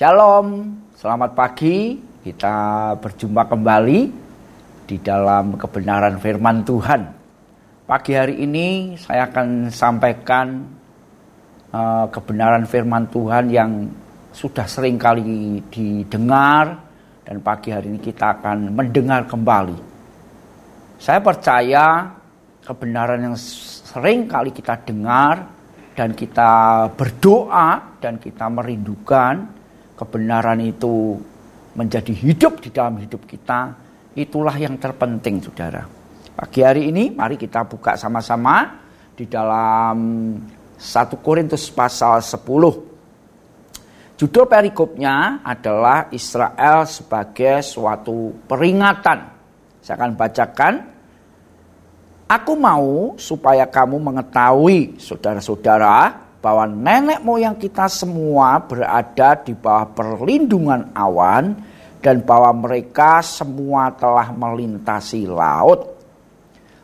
Shalom, selamat pagi. Kita berjumpa kembali di dalam kebenaran firman Tuhan. Pagi hari ini saya akan sampaikan uh, kebenaran firman Tuhan yang sudah sering kali didengar dan pagi hari ini kita akan mendengar kembali. Saya percaya kebenaran yang sering kali kita dengar dan kita berdoa dan kita merindukan kebenaran itu menjadi hidup di dalam hidup kita, itulah yang terpenting saudara. Pagi hari ini mari kita buka sama-sama di dalam 1 Korintus pasal 10. Judul perikopnya adalah Israel sebagai suatu peringatan. Saya akan bacakan. Aku mau supaya kamu mengetahui saudara-saudara bahwa nenek moyang kita semua berada di bawah perlindungan awan dan bahwa mereka semua telah melintasi laut.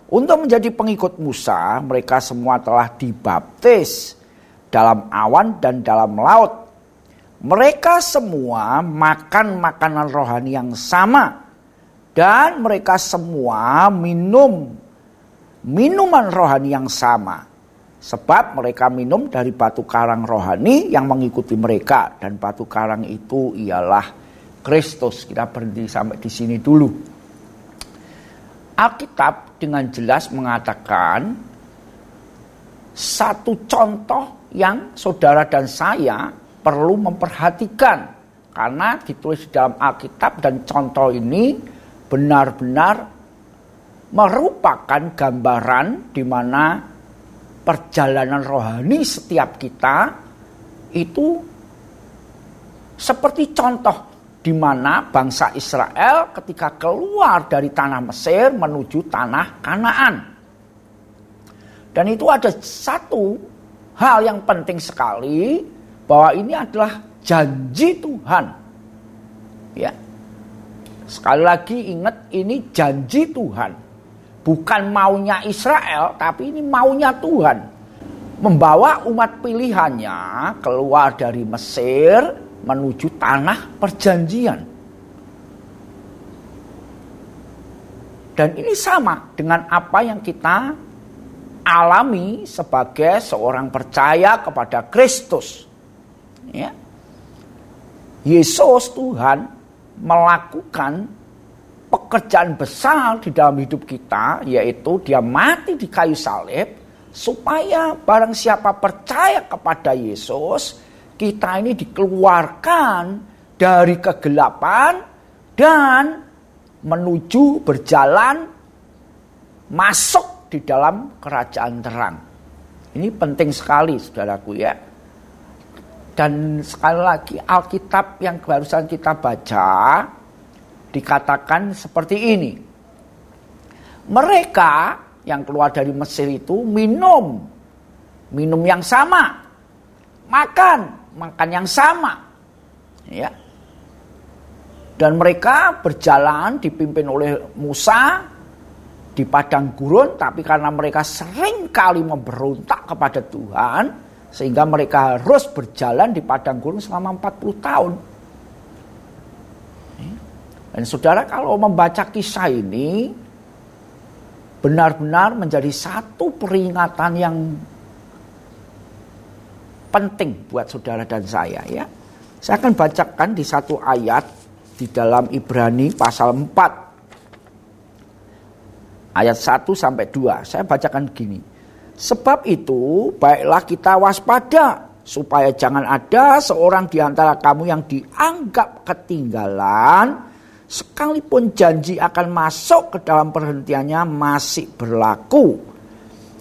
Untuk menjadi pengikut Musa, mereka semua telah dibaptis dalam awan dan dalam laut. Mereka semua makan makanan rohani yang sama dan mereka semua minum minuman rohani yang sama Sebab mereka minum dari batu karang rohani yang mengikuti mereka. Dan batu karang itu ialah Kristus. Kita berhenti sampai di sini dulu. Alkitab dengan jelas mengatakan satu contoh yang saudara dan saya perlu memperhatikan. Karena ditulis di dalam Alkitab dan contoh ini benar-benar merupakan gambaran di mana perjalanan rohani setiap kita itu seperti contoh di mana bangsa Israel ketika keluar dari tanah Mesir menuju tanah Kanaan. Dan itu ada satu hal yang penting sekali bahwa ini adalah janji Tuhan. Ya. Sekali lagi ingat ini janji Tuhan bukan maunya Israel, tapi ini maunya Tuhan. Membawa umat pilihannya keluar dari Mesir menuju tanah perjanjian. Dan ini sama dengan apa yang kita alami sebagai seorang percaya kepada Kristus. Ya. Yesus Tuhan melakukan pekerjaan besar di dalam hidup kita yaitu dia mati di kayu salib supaya barang siapa percaya kepada Yesus kita ini dikeluarkan dari kegelapan dan menuju berjalan masuk di dalam kerajaan terang. Ini penting sekali saudaraku ya. Dan sekali lagi Alkitab yang barusan kita baca dikatakan seperti ini. Mereka yang keluar dari Mesir itu minum, minum yang sama, makan, makan yang sama. Ya. Dan mereka berjalan dipimpin oleh Musa di padang gurun, tapi karena mereka sering kali memberontak kepada Tuhan, sehingga mereka harus berjalan di padang gurun selama 40 tahun. Dan saudara kalau membaca kisah ini benar-benar menjadi satu peringatan yang penting buat saudara dan saya ya. Saya akan bacakan di satu ayat di dalam Ibrani pasal 4 ayat 1 sampai 2. Saya bacakan gini. Sebab itu baiklah kita waspada supaya jangan ada seorang di antara kamu yang dianggap ketinggalan sekalipun janji akan masuk ke dalam perhentiannya masih berlaku.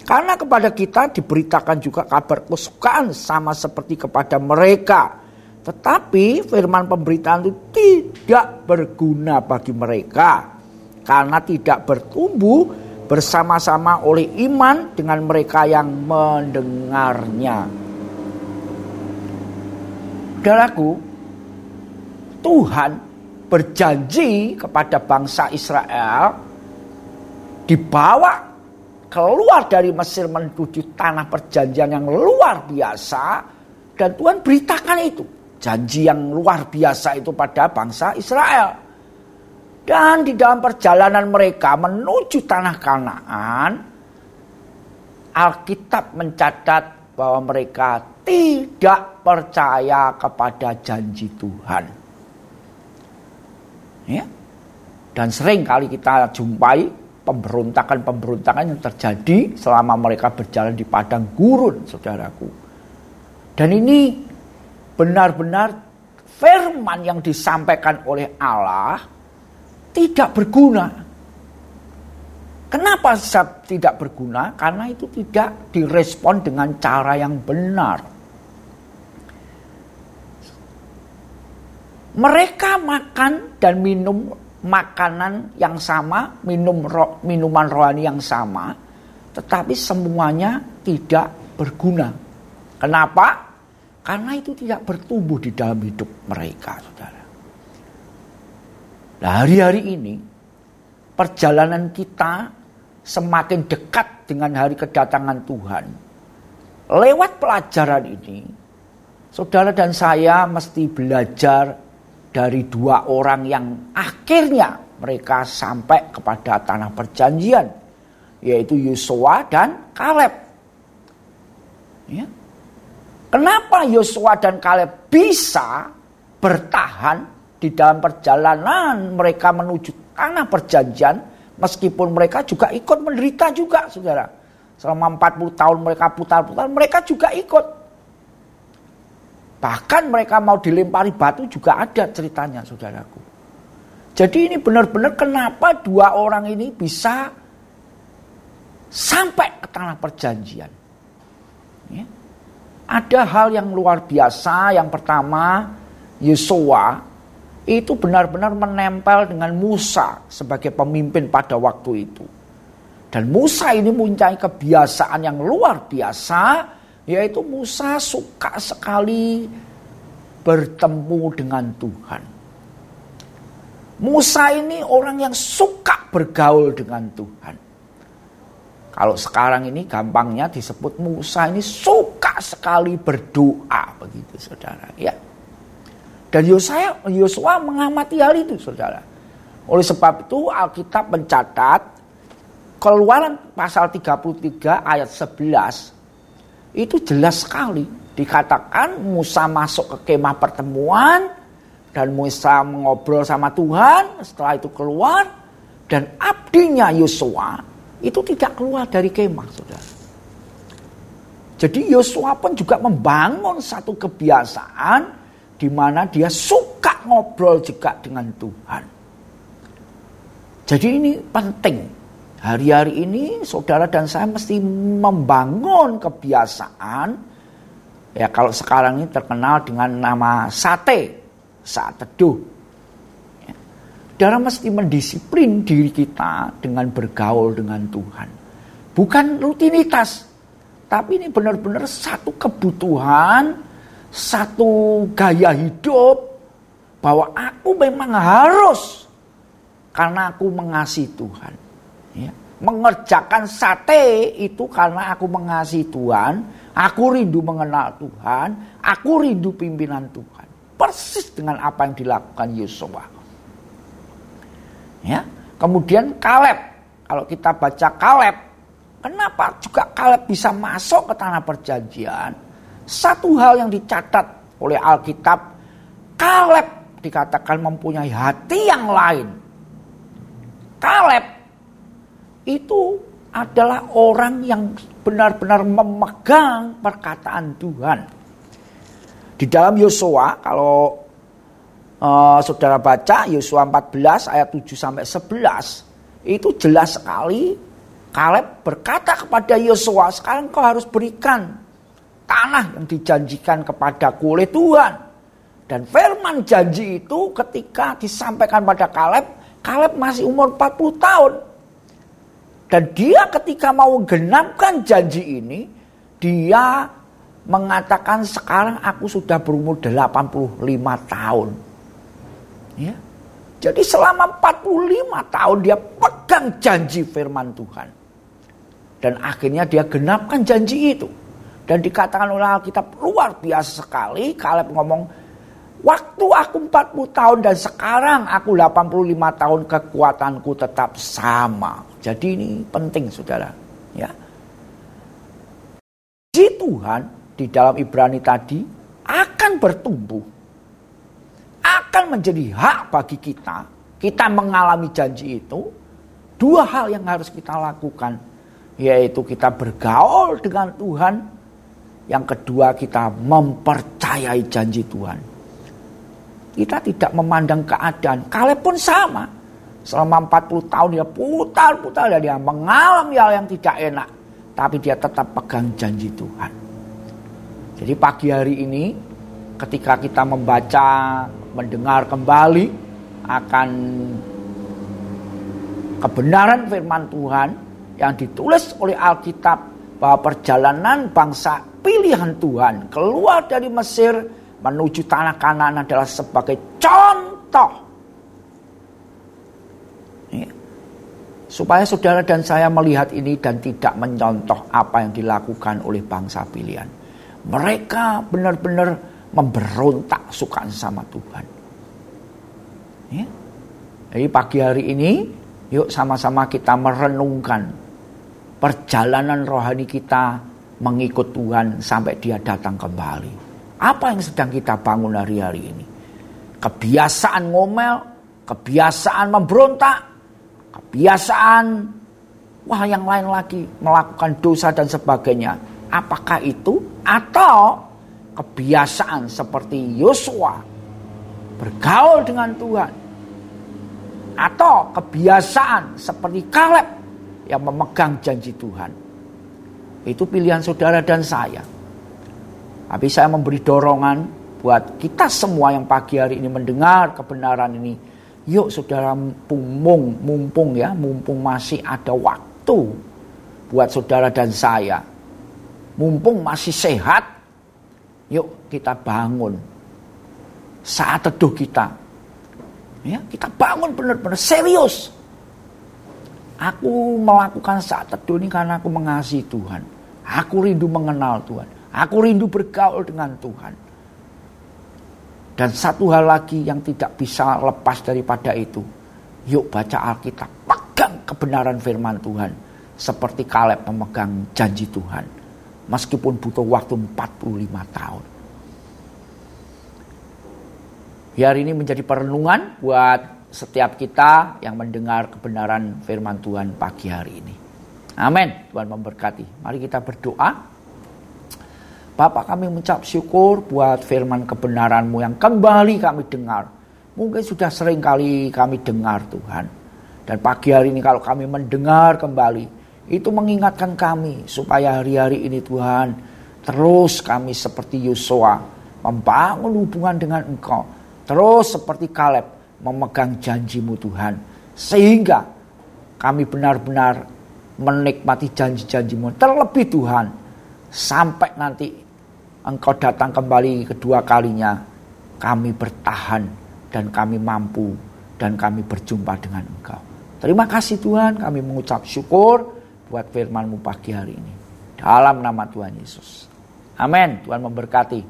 Karena kepada kita diberitakan juga kabar kesukaan sama seperti kepada mereka. Tetapi firman pemberitaan itu tidak berguna bagi mereka. Karena tidak bertumbuh bersama-sama oleh iman dengan mereka yang mendengarnya. Saudaraku, Tuhan berjanji kepada bangsa Israel dibawa keluar dari Mesir menuju tanah perjanjian yang luar biasa dan Tuhan beritakan itu Janji yang luar biasa itu pada bangsa Israel. Dan di dalam perjalanan mereka menuju tanah Kanaan, Alkitab mencatat bahwa mereka tidak percaya kepada janji Tuhan. Ya. Dan sering kali kita jumpai pemberontakan-pemberontakan yang terjadi selama mereka berjalan di padang gurun, saudaraku. Dan ini benar-benar firman yang disampaikan oleh Allah tidak berguna. Kenapa tidak berguna? Karena itu tidak direspon dengan cara yang benar. Mereka makan dan minum makanan yang sama, minum ro, minuman rohani yang sama, tetapi semuanya tidak berguna. Kenapa? Karena itu tidak bertumbuh di dalam hidup mereka, saudara. Nah hari-hari ini perjalanan kita semakin dekat dengan hari kedatangan Tuhan. Lewat pelajaran ini, saudara dan saya mesti belajar dari dua orang yang akhirnya mereka sampai kepada tanah perjanjian, yaitu Yosua dan Kaleb. Ya. Kenapa Yosua dan Kaleb bisa bertahan di dalam perjalanan mereka menuju tanah perjanjian, meskipun mereka juga ikut menderita juga, saudara. Selama 40 tahun mereka putar-putar, mereka juga ikut. Bahkan mereka mau dilempari batu juga ada ceritanya, saudaraku. Jadi ini benar-benar kenapa dua orang ini bisa sampai ke tanah perjanjian. Ya. Ada hal yang luar biasa. Yang pertama, Yesua itu benar-benar menempel dengan Musa sebagai pemimpin pada waktu itu. Dan Musa ini mempunyai kebiasaan yang luar biasa, yaitu Musa suka sekali bertemu dengan Tuhan. Musa ini orang yang suka bergaul dengan Tuhan. Kalau sekarang ini gampangnya disebut Musa ini suka sekali berdoa begitu saudara ya. Dan Yosua, Yosua mengamati hal itu saudara. Oleh sebab itu Alkitab mencatat keluaran pasal 33 ayat 11 itu jelas sekali. Dikatakan Musa masuk ke kemah pertemuan dan Musa mengobrol sama Tuhan setelah itu keluar dan abdinya Yosua itu tidak keluar dari kemah saudara. Jadi Yosua pun juga membangun satu kebiasaan di mana dia suka ngobrol juga dengan Tuhan. Jadi ini penting. Hari-hari ini saudara dan saya mesti membangun kebiasaan ya kalau sekarang ini terkenal dengan nama sate saat teduh. Ya. Saudara mesti mendisiplin diri kita dengan bergaul dengan Tuhan. Bukan rutinitas, tapi ini benar-benar satu kebutuhan satu gaya hidup bahwa aku memang harus karena aku mengasihi Tuhan. Ya. Mengerjakan sate itu karena aku mengasihi Tuhan, aku rindu mengenal Tuhan, aku rindu pimpinan Tuhan. Persis dengan apa yang dilakukan Yosua. Ya. Kemudian Kaleb, kalau kita baca Kaleb, kenapa juga Kaleb bisa masuk ke tanah perjanjian? Satu hal yang dicatat oleh Alkitab, Kaleb dikatakan mempunyai hati yang lain. Kaleb itu adalah orang yang benar-benar memegang perkataan Tuhan. Di dalam Yosua kalau uh, saudara baca Yosua 14 ayat 7 sampai 11 itu jelas sekali Kaleb berkata kepada Yosua, sekarang kau harus berikan tanah yang dijanjikan kepadaku oleh Tuhan. Dan firman janji itu ketika disampaikan pada Kaleb, Kaleb masih umur 40 tahun. Dan dia ketika mau genapkan janji ini, dia mengatakan sekarang aku sudah berumur 85 tahun. Ya. Jadi selama 45 tahun dia pegang janji firman Tuhan. Dan akhirnya dia genapkan janji itu. Dan dikatakan oleh Alkitab luar biasa sekali. Kaleb ngomong, Waktu aku 40 tahun dan sekarang aku 85 tahun kekuatanku tetap sama. Jadi ini penting saudara. Ya. Di Tuhan di dalam Ibrani tadi akan bertumbuh. Akan menjadi hak bagi kita. Kita mengalami janji itu. Dua hal yang harus kita lakukan. Yaitu kita bergaul dengan Tuhan. Yang kedua kita mempercayai janji Tuhan. Kita tidak memandang keadaan. Kaleb pun sama. Selama 40 tahun dia putar-putar dan dia mengalami hal yang tidak enak. Tapi dia tetap pegang janji Tuhan. Jadi pagi hari ini ketika kita membaca, mendengar kembali akan kebenaran firman Tuhan yang ditulis oleh Alkitab bahwa perjalanan bangsa pilihan Tuhan keluar dari Mesir menuju tanah kanan adalah sebagai contoh Supaya saudara dan saya melihat ini dan tidak menyontoh apa yang dilakukan oleh bangsa pilihan. Mereka benar-benar memberontak suka sama Tuhan. Ya. Jadi pagi hari ini yuk sama-sama kita merenungkan perjalanan rohani kita mengikut Tuhan sampai dia datang kembali. Apa yang sedang kita bangun hari-hari ini? Kebiasaan ngomel, kebiasaan memberontak, kebiasaan, wah yang lain lagi melakukan dosa dan sebagainya. Apakah itu atau kebiasaan seperti Yosua bergaul dengan Tuhan atau kebiasaan seperti Kaleb yang memegang janji Tuhan. Itu pilihan saudara dan saya. Tapi saya memberi dorongan buat kita semua yang pagi hari ini mendengar kebenaran ini Yuk saudara mumpung, mumpung ya, mumpung masih ada waktu buat saudara dan saya. Mumpung masih sehat, yuk kita bangun. Saat teduh kita. Ya, kita bangun benar-benar serius. Aku melakukan saat teduh ini karena aku mengasihi Tuhan. Aku rindu mengenal Tuhan. Aku rindu bergaul dengan Tuhan. Dan satu hal lagi yang tidak bisa lepas daripada itu. Yuk baca Alkitab. Pegang kebenaran firman Tuhan. Seperti Kaleb memegang janji Tuhan. Meskipun butuh waktu 45 tahun. Hari ini menjadi perenungan buat setiap kita yang mendengar kebenaran firman Tuhan pagi hari ini. Amin. Tuhan memberkati. Mari kita berdoa. Bapak kami mengucap syukur buat firman kebenaranmu yang kembali kami dengar. Mungkin sudah sering kali kami dengar Tuhan. Dan pagi hari ini kalau kami mendengar kembali. Itu mengingatkan kami supaya hari-hari ini Tuhan. Terus kami seperti Yosua. Membangun hubungan dengan engkau. Terus seperti Kaleb memegang janjimu Tuhan. Sehingga kami benar-benar menikmati janji-janjimu. Terlebih Tuhan. Sampai nanti engkau datang kembali kedua kalinya, kami bertahan dan kami mampu dan kami berjumpa dengan engkau. Terima kasih Tuhan, kami mengucap syukur buat firman-Mu pagi hari ini. Dalam nama Tuhan Yesus. Amin. Tuhan memberkati.